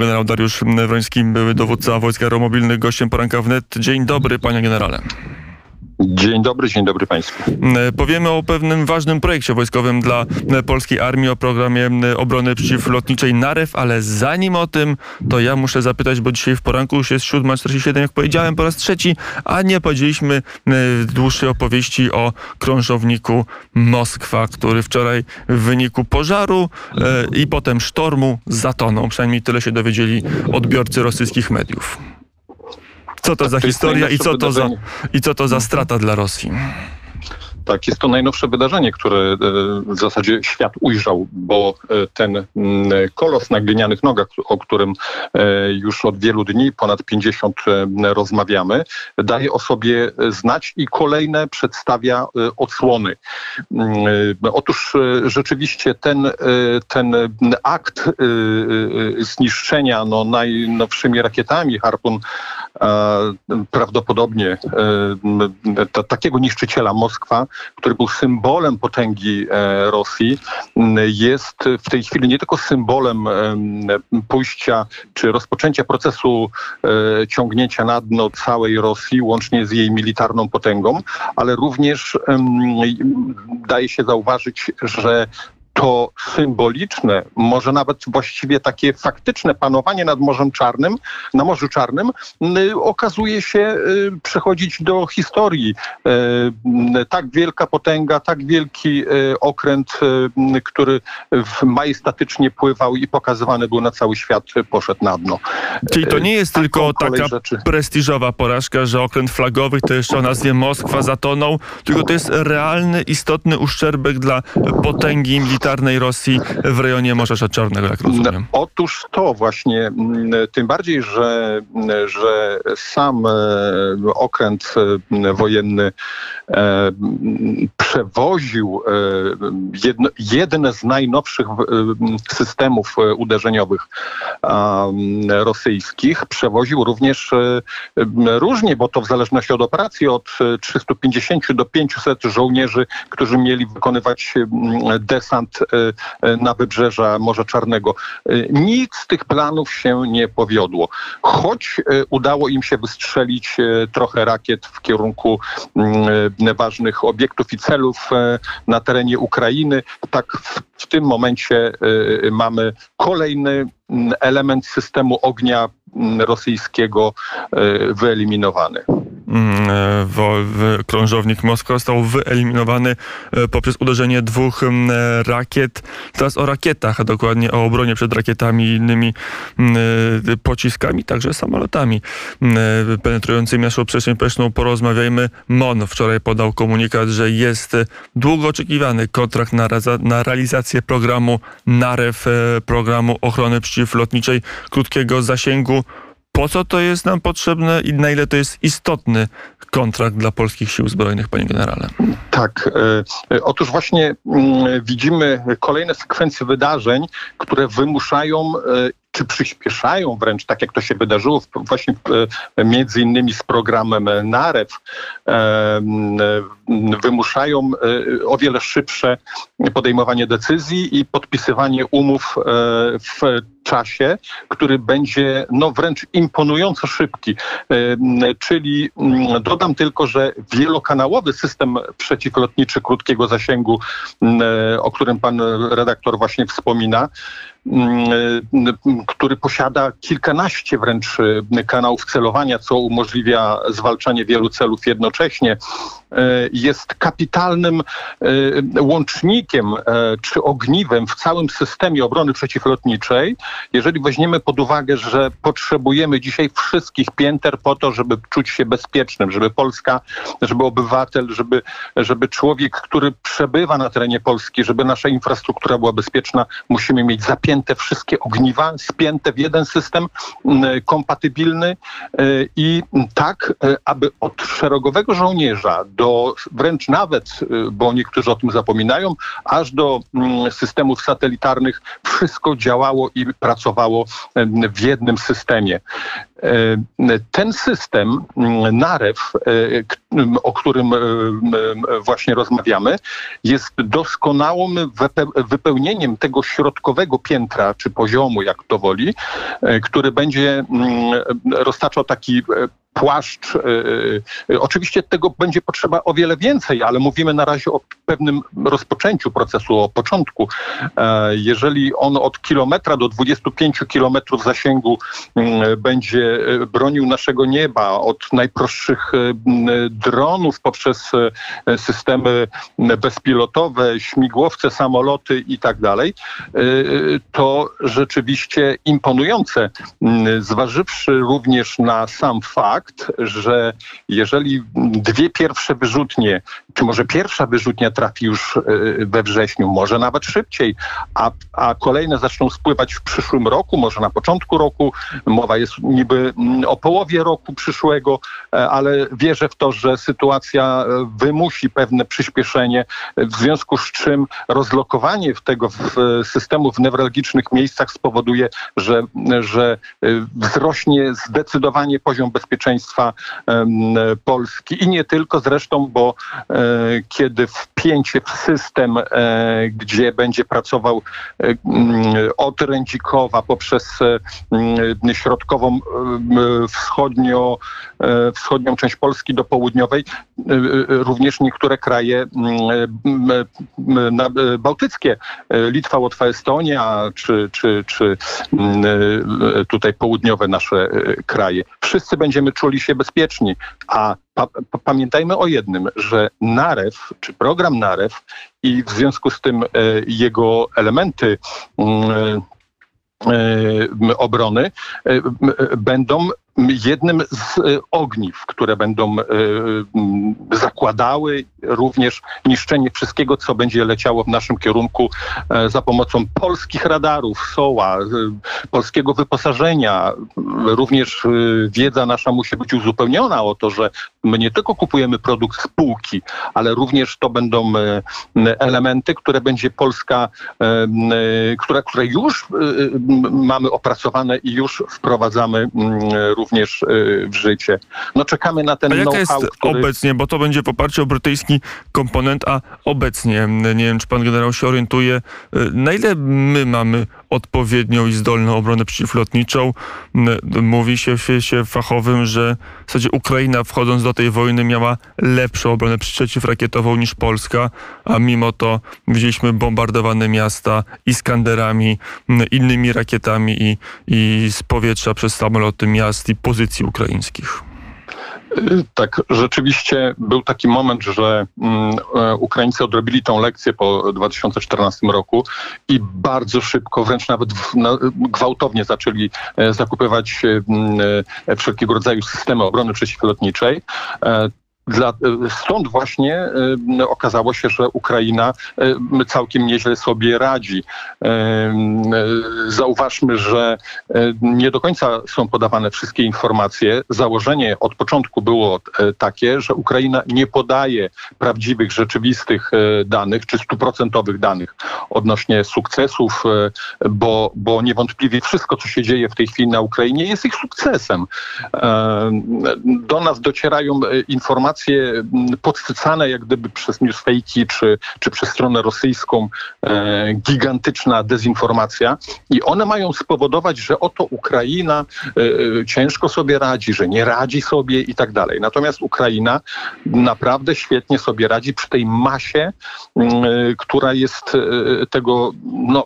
Generał Dariusz Wroński, były dowódca wojsk aeromobilnych, gościem poranka wnet. Dzień dobry, panie generale. Dzień dobry, dzień dobry Państwu. E, powiemy o pewnym ważnym projekcie wojskowym dla e, polskiej armii, o programie obrony przeciwlotniczej NAREW, ale zanim o tym, to ja muszę zapytać, bo dzisiaj w poranku już jest 7.47, jak powiedziałem po raz trzeci, a nie powiedzieliśmy dłuższej opowieści o krążowniku Moskwa, który wczoraj w wyniku pożaru e, i potem sztormu zatonął. Przynajmniej tyle się dowiedzieli odbiorcy rosyjskych mediów. Co to za historia i co to za, i co to za strata dla Rosji? Tak, jest to najnowsze wydarzenie, które e, w zasadzie świat ujrzał, bo e, ten mm, kolos na glinianych nogach, o którym e, już od wielu dni, ponad 50 rozmawiamy, daje o sobie znać i kolejne przedstawia odsłony. Mm, otóż rzeczywiście ten, ten akt zniszczenia no, najnowszymi rakietami Harpun prawdopodobnie takiego niszczyciela Moskwa który był symbolem potęgi e, Rosji, jest w tej chwili nie tylko symbolem pójścia czy rozpoczęcia procesu e, ciągnięcia na dno całej Rosji, łącznie z jej militarną potęgą, ale również daje się zauważyć, że to symboliczne, może nawet właściwie takie faktyczne panowanie nad Morzem Czarnym, na Morzu Czarnym, okazuje się y, przechodzić do historii. Y, tak wielka potęga, tak wielki y, okręt, który majestatycznie pływał i pokazywany był na cały świat, poszedł na dno. Czyli to nie jest tylko taka rzeczy. prestiżowa porażka, że okręt flagowy, to jeszcze o nazwie Moskwa zatonął, tylko to jest realny, istotny uszczerbek dla potęgi militarnej militarnej Rosji w rejonie Morza Czarnego, jak rozumiem. No, otóż to właśnie, mm, tym bardziej, że, że sam e, okręt e, wojenny e, przewoził jedno, jedne z najnowszych systemów uderzeniowych rosyjskich, przewoził również różnie, bo to w zależności od operacji od 350 do 500 żołnierzy, którzy mieli wykonywać desant na wybrzeża Morza Czarnego. E, nic z tych planów się nie powiodło. Choć udało im się wystrzelić trochę rakiet w kierunku mm, ważnych obiektów i celów na terenie Ukrainy, tak w tym momencie mamy kolejny mm, element systemu ognia mm, rosyjskiego wyeliminowany. Mm, e, krążownik Moskwa został wyeliminowany e, poprzez uderzenie dwóch mm, rakiet. Teraz o rakietach, a dokładnie o obronie przed rakietami i innymi mm, e, pociskami, także samolotami penetrującymi naszą przestrzeń powietrzną. Porozmawiajmy. MON wczoraj podał komunikat, że jest długo oczekiwany kontrakt na, na realizację programu NAREW, programu ochrony przeciwlotniczej krótkiego zasięgu po co to jest nam potrzebne i na ile to jest istotny kontrakt dla polskich sił zbrojnych, panie generale? Tak. E, e, otóż właśnie mm, widzimy kolejne sekwencje wydarzeń, które wymuszają e, czy przyspieszają wręcz, tak jak to się wydarzyło właśnie między innymi z programem NAREW, wymuszają o wiele szybsze podejmowanie decyzji i podpisywanie umów w czasie, który będzie no wręcz imponująco szybki. Czyli dodam tylko, że wielokanałowy system przeciwlotniczy krótkiego zasięgu, o którym pan redaktor właśnie wspomina, który posiada kilkanaście wręcz kanałów celowania, co umożliwia zwalczanie wielu celów jednocześnie, jest kapitalnym łącznikiem e, czy ogniwem w całym systemie obrony przeciwlotniczej, jeżeli weźmiemy pod uwagę, że potrzebujemy dzisiaj wszystkich pięter po to, żeby czuć się bezpiecznym, żeby Polska, żeby obywatel, żeby, żeby człowiek, który przebywa na terenie Polski, żeby nasza infrastruktura była bezpieczna, musimy mieć zapięte wszystkie ogniwa, spięte w jeden system kompatybilny i tak, aby od szeregowego żołnierza do wręcz nawet, bo niektórzy o tym zapominają, aż do mm, systemów satelitarnych wszystko działało i pracowało w jednym systemie. Ten system NAREW, o którym właśnie rozmawiamy, jest doskonałym wypełnieniem tego środkowego piętra czy poziomu, jak to woli, który będzie roztaczał taki płaszcz. E, e, oczywiście tego będzie potrzeba o wiele więcej, ale mówimy na razie o pewnym rozpoczęciu procesu, o początku. E, jeżeli on od kilometra do 25 kilometrów zasięgu mm, będzie bronił naszego nieba, od najprostszych dronów poprzez systemy bezpilotowe, śmigłowce, samoloty i tak dalej, to rzeczywiście imponujące, zważywszy również na sam fakt, fakt, że jeżeli dwie pierwsze wyrzutnie, czy może pierwsza wyrzutnia trafi już e, we wrześniu, może nawet szybciej, a, a kolejne zaczną spływać w przyszłym roku, może na początku roku, mowa jest niby mm, o połowie roku przyszłego, e, ale wierzę w to, że sytuacja e, wymusi pewne przyspieszenie, w związku z czym rozlokowanie tego w systemów w newralgicznych miejscach spowoduje, że, że wzrośnie zdecydowanie poziom bezpieczeństwa bezpieczeństwa Polski i nie tylko zresztą, bo e, kiedy wpięcie w system, e, gdzie będzie pracował e, od Rędzikowa poprzez środkową wschodnio, wschodnią część Polski do południowej, również niektóre kraje bałtyckie, Litwa, Łotwa, Estonia, czy, czy, czy tutaj południowe nasze kraje. Wszyscy będziemy czuli się bezpieczni. A pa pamiętajmy o jednym, że NAREW, czy program NAREW i w związku z tym e, jego elementy mm, e, obrony e, będą jednym z e, ogniw, które będą e, zakładały również niszczenie wszystkiego, co będzie leciało w naszym kierunku e, za pomocą polskich radarów, SOA, polskiego wyposażenia. Również wiedza nasza musi być uzupełniona o to, że my nie tylko kupujemy produkt z półki, ale również to będą elementy, które będzie Polska, które, które już mamy opracowane i już wprowadzamy również również y, w życie. No czekamy na ten jaka jest który... obecnie, bo to będzie w oparciu o brytyjski komponent, a obecnie, nie wiem, czy pan generał się orientuje, y, na ile my mamy odpowiednią i zdolną obronę przeciwlotniczą. Mówi się w świecie fachowym, że w zasadzie Ukraina wchodząc do tej wojny miała lepszą obronę przeciwrakietową niż Polska, a mimo to widzieliśmy bombardowane miasta Iskanderami, innymi rakietami i, i z powietrza przez samoloty miast i pozycji ukraińskich. Tak, rzeczywiście był taki moment, że mm, e, Ukraińcy odrobili tą lekcję po 2014 roku i bardzo szybko, wręcz nawet gwałtownie zaczęli e, zakupywać e, wszelkiego rodzaju systemy obrony przeciwlotniczej. Dla, stąd właśnie e, okazało się, że Ukraina e, całkiem nieźle sobie radzi. E, zauważmy, że nie do końca są podawane wszystkie informacje. Założenie od początku było takie, że Ukraina nie podaje prawdziwych, rzeczywistych danych czy stuprocentowych danych odnośnie sukcesów, bo, bo niewątpliwie wszystko, co się dzieje w tej chwili na Ukrainie, jest ich sukcesem. Do nas docierają informacje, informacje mm, podsycane jak gdyby przez newsfake czy, czy przez stronę rosyjską e, gigantyczna dezinformacja i one mają spowodować, że oto Ukraina e, e ciężko sobie radzi, że nie radzi sobie i tak dalej. Natomiast Ukraina naprawdę świetnie sobie radzi przy tej masie, mm, e, która jest e, tego, no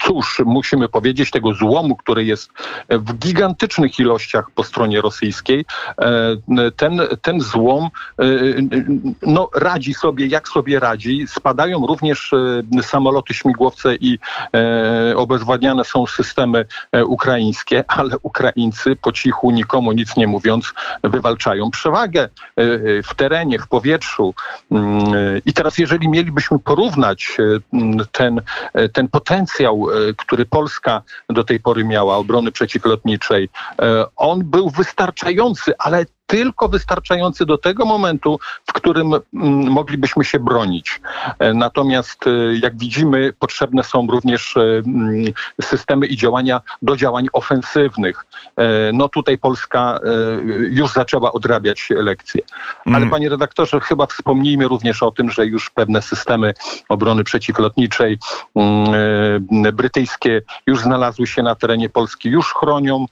cóż, musimy powiedzieć, tego złomu, który jest w gigantycznych ilościach po stronie rosyjskiej. E, ten, ten złom Y, y, no, radzi sobie, jak sobie radzi. Spadają również y, samoloty, śmigłowce i e, obezwładniane są systemy e, ukraińskie, ale Ukraińcy po cichu, nikomu nic nie mówiąc, wywalczają przewagę e, w terenie, w powietrzu. Mm, I teraz, jeżeli mielibyśmy porównać ten, ten potencjał, który Polska do tej pory miała, obrony przeciwlotniczej, on był wystarczający, ale tylko wystarczający do tego momentu, w którym mm, moglibyśmy się bronić. E, natomiast, e, jak widzimy, potrzebne są również e, mm, systemy i działania do działań ofensywnych. No tutaj Polska już zaczęła odrabiać lekcje. Ale Mm. panie redaktorze, chyba wspomnijmy również o tym, że już pewne systemy obrony przeciwlotniczej brytyjskie już znalazły się na terenie Polski, już chronią.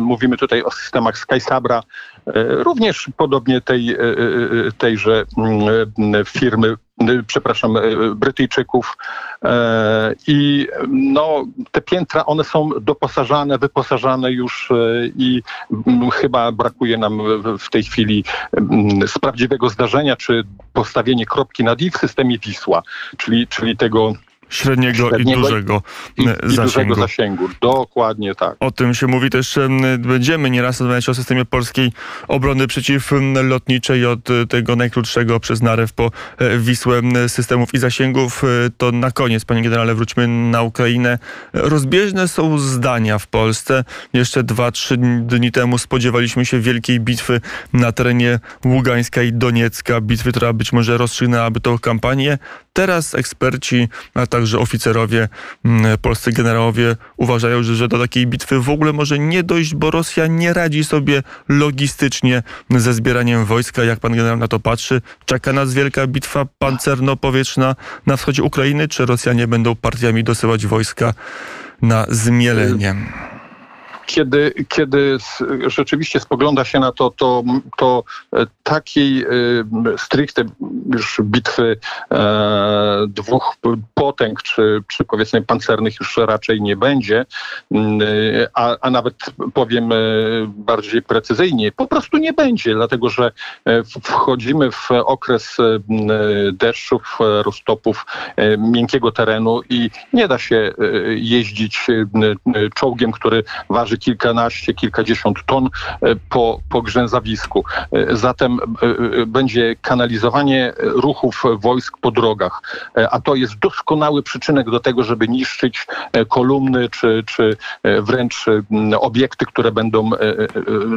Mówimy tutaj o systemach Skysabra, również podobnie tej, tejże mm, firmy przepraszam, Brytyjczyków. I no, te piętra, one są doposażane, wyposażane już i chyba brakuje nam w tej chwili z prawdziwego zdarzenia, czy postawienie kropki nad i w systemie Wisła, czyli, czyli tego Średniego, Średniego i dużego i, i zasięgu. dużego zasięgu. Dokładnie tak. O tym się mówi też, em, będziemy nieraz rozmawiać o systemie polskiej obrony przeciwlotniczej od e, tego najkrótszego przez Narew po e, Wisłę systemów i zasięgów. E, To na koniec, panie generale, wróćmy na Ukrainę. Rozbieżne są zdania w Polsce. Jeszcze dwa, trzy dni temu spodziewaliśmy się wielkiej bitwy na terenie Ługańska i Doniecka. Bitwy, która być może rozstrzygnęłaby tą kampanię. Teraz eksperci, a także oficerowie, mm, polscy generałowie uważają, że, że do takiej bitwy w ogóle może nie dojść, bo Rosja nie radzi sobie logistycznie ze zbieraniem wojska. Jak pan generał na to patrzy? Czeka nas wielka bitwa pancerno-powietrzna na wschodzie Ukrainy, czy Rosjanie będą partiami dosyłać wojska na zmielenie? Kiedy, kiedy rzeczywiście spogląda się na to, to, to e, takiej e, stricte już bitwy e, dwóch potęg, czy, czy powiedzmy pancernych już raczej nie będzie, a, a nawet powiem bardziej precyzyjnie, po prostu nie będzie, dlatego że wchodzimy w okres deszczów, roztopów, miękkiego terenu i nie da się jeździć czołgiem, który waży kilkanaście, kilkadziesiąt ton e, po, po grzęzawisku. E, Zatem e, będzie kanalizowanie ruchów wojsk po drogach, a to jest doskonały przyczynek do tego, żeby niszczyć kolumny czy, czy wręcz obiekty, które będą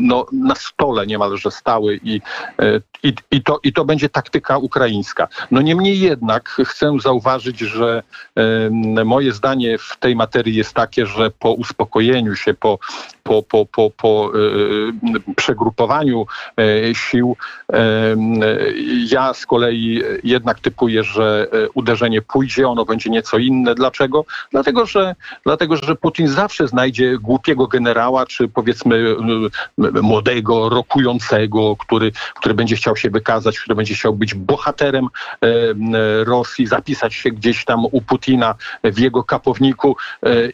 no, na stole niemalże stały i, i, i, to, i to będzie taktyka ukraińska. No niemniej jednak chcę zauważyć, że moje zdanie w tej materii jest takie, że po uspokojeniu się, po, po, po, po, po e, przegrupowaniu e, sił, ja z kolei jednak typuję, że uderzenie pójdzie, ono będzie nieco inne. Dlaczego? Dlatego, że, dlatego, że Putin zawsze znajdzie głupiego generała, czy powiedzmy młodego, rokującego, który, który będzie chciał się wykazać, który będzie chciał być bohaterem Rosji, zapisać się gdzieś tam u Putina w jego kapowniku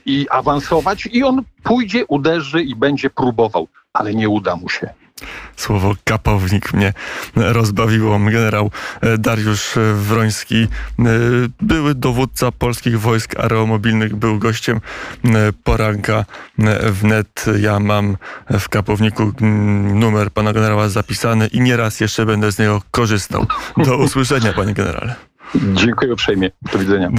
i awansować i on pójdzie, uderzy i będzie próbował, ale nie uda mu się. Słowo kapownik mnie rozbawiło. Generał e, Dariusz e, Wroński, e, były dowódca polskich wojsk aeromobilnych, był gościem poranka wnet. Ja mam w kapowniku numer pana generała zapisany i nieraz jeszcze będę z niego korzystał. Do usłyszenia, panie generale. Dziękuję uprzejmie. Do widzenia.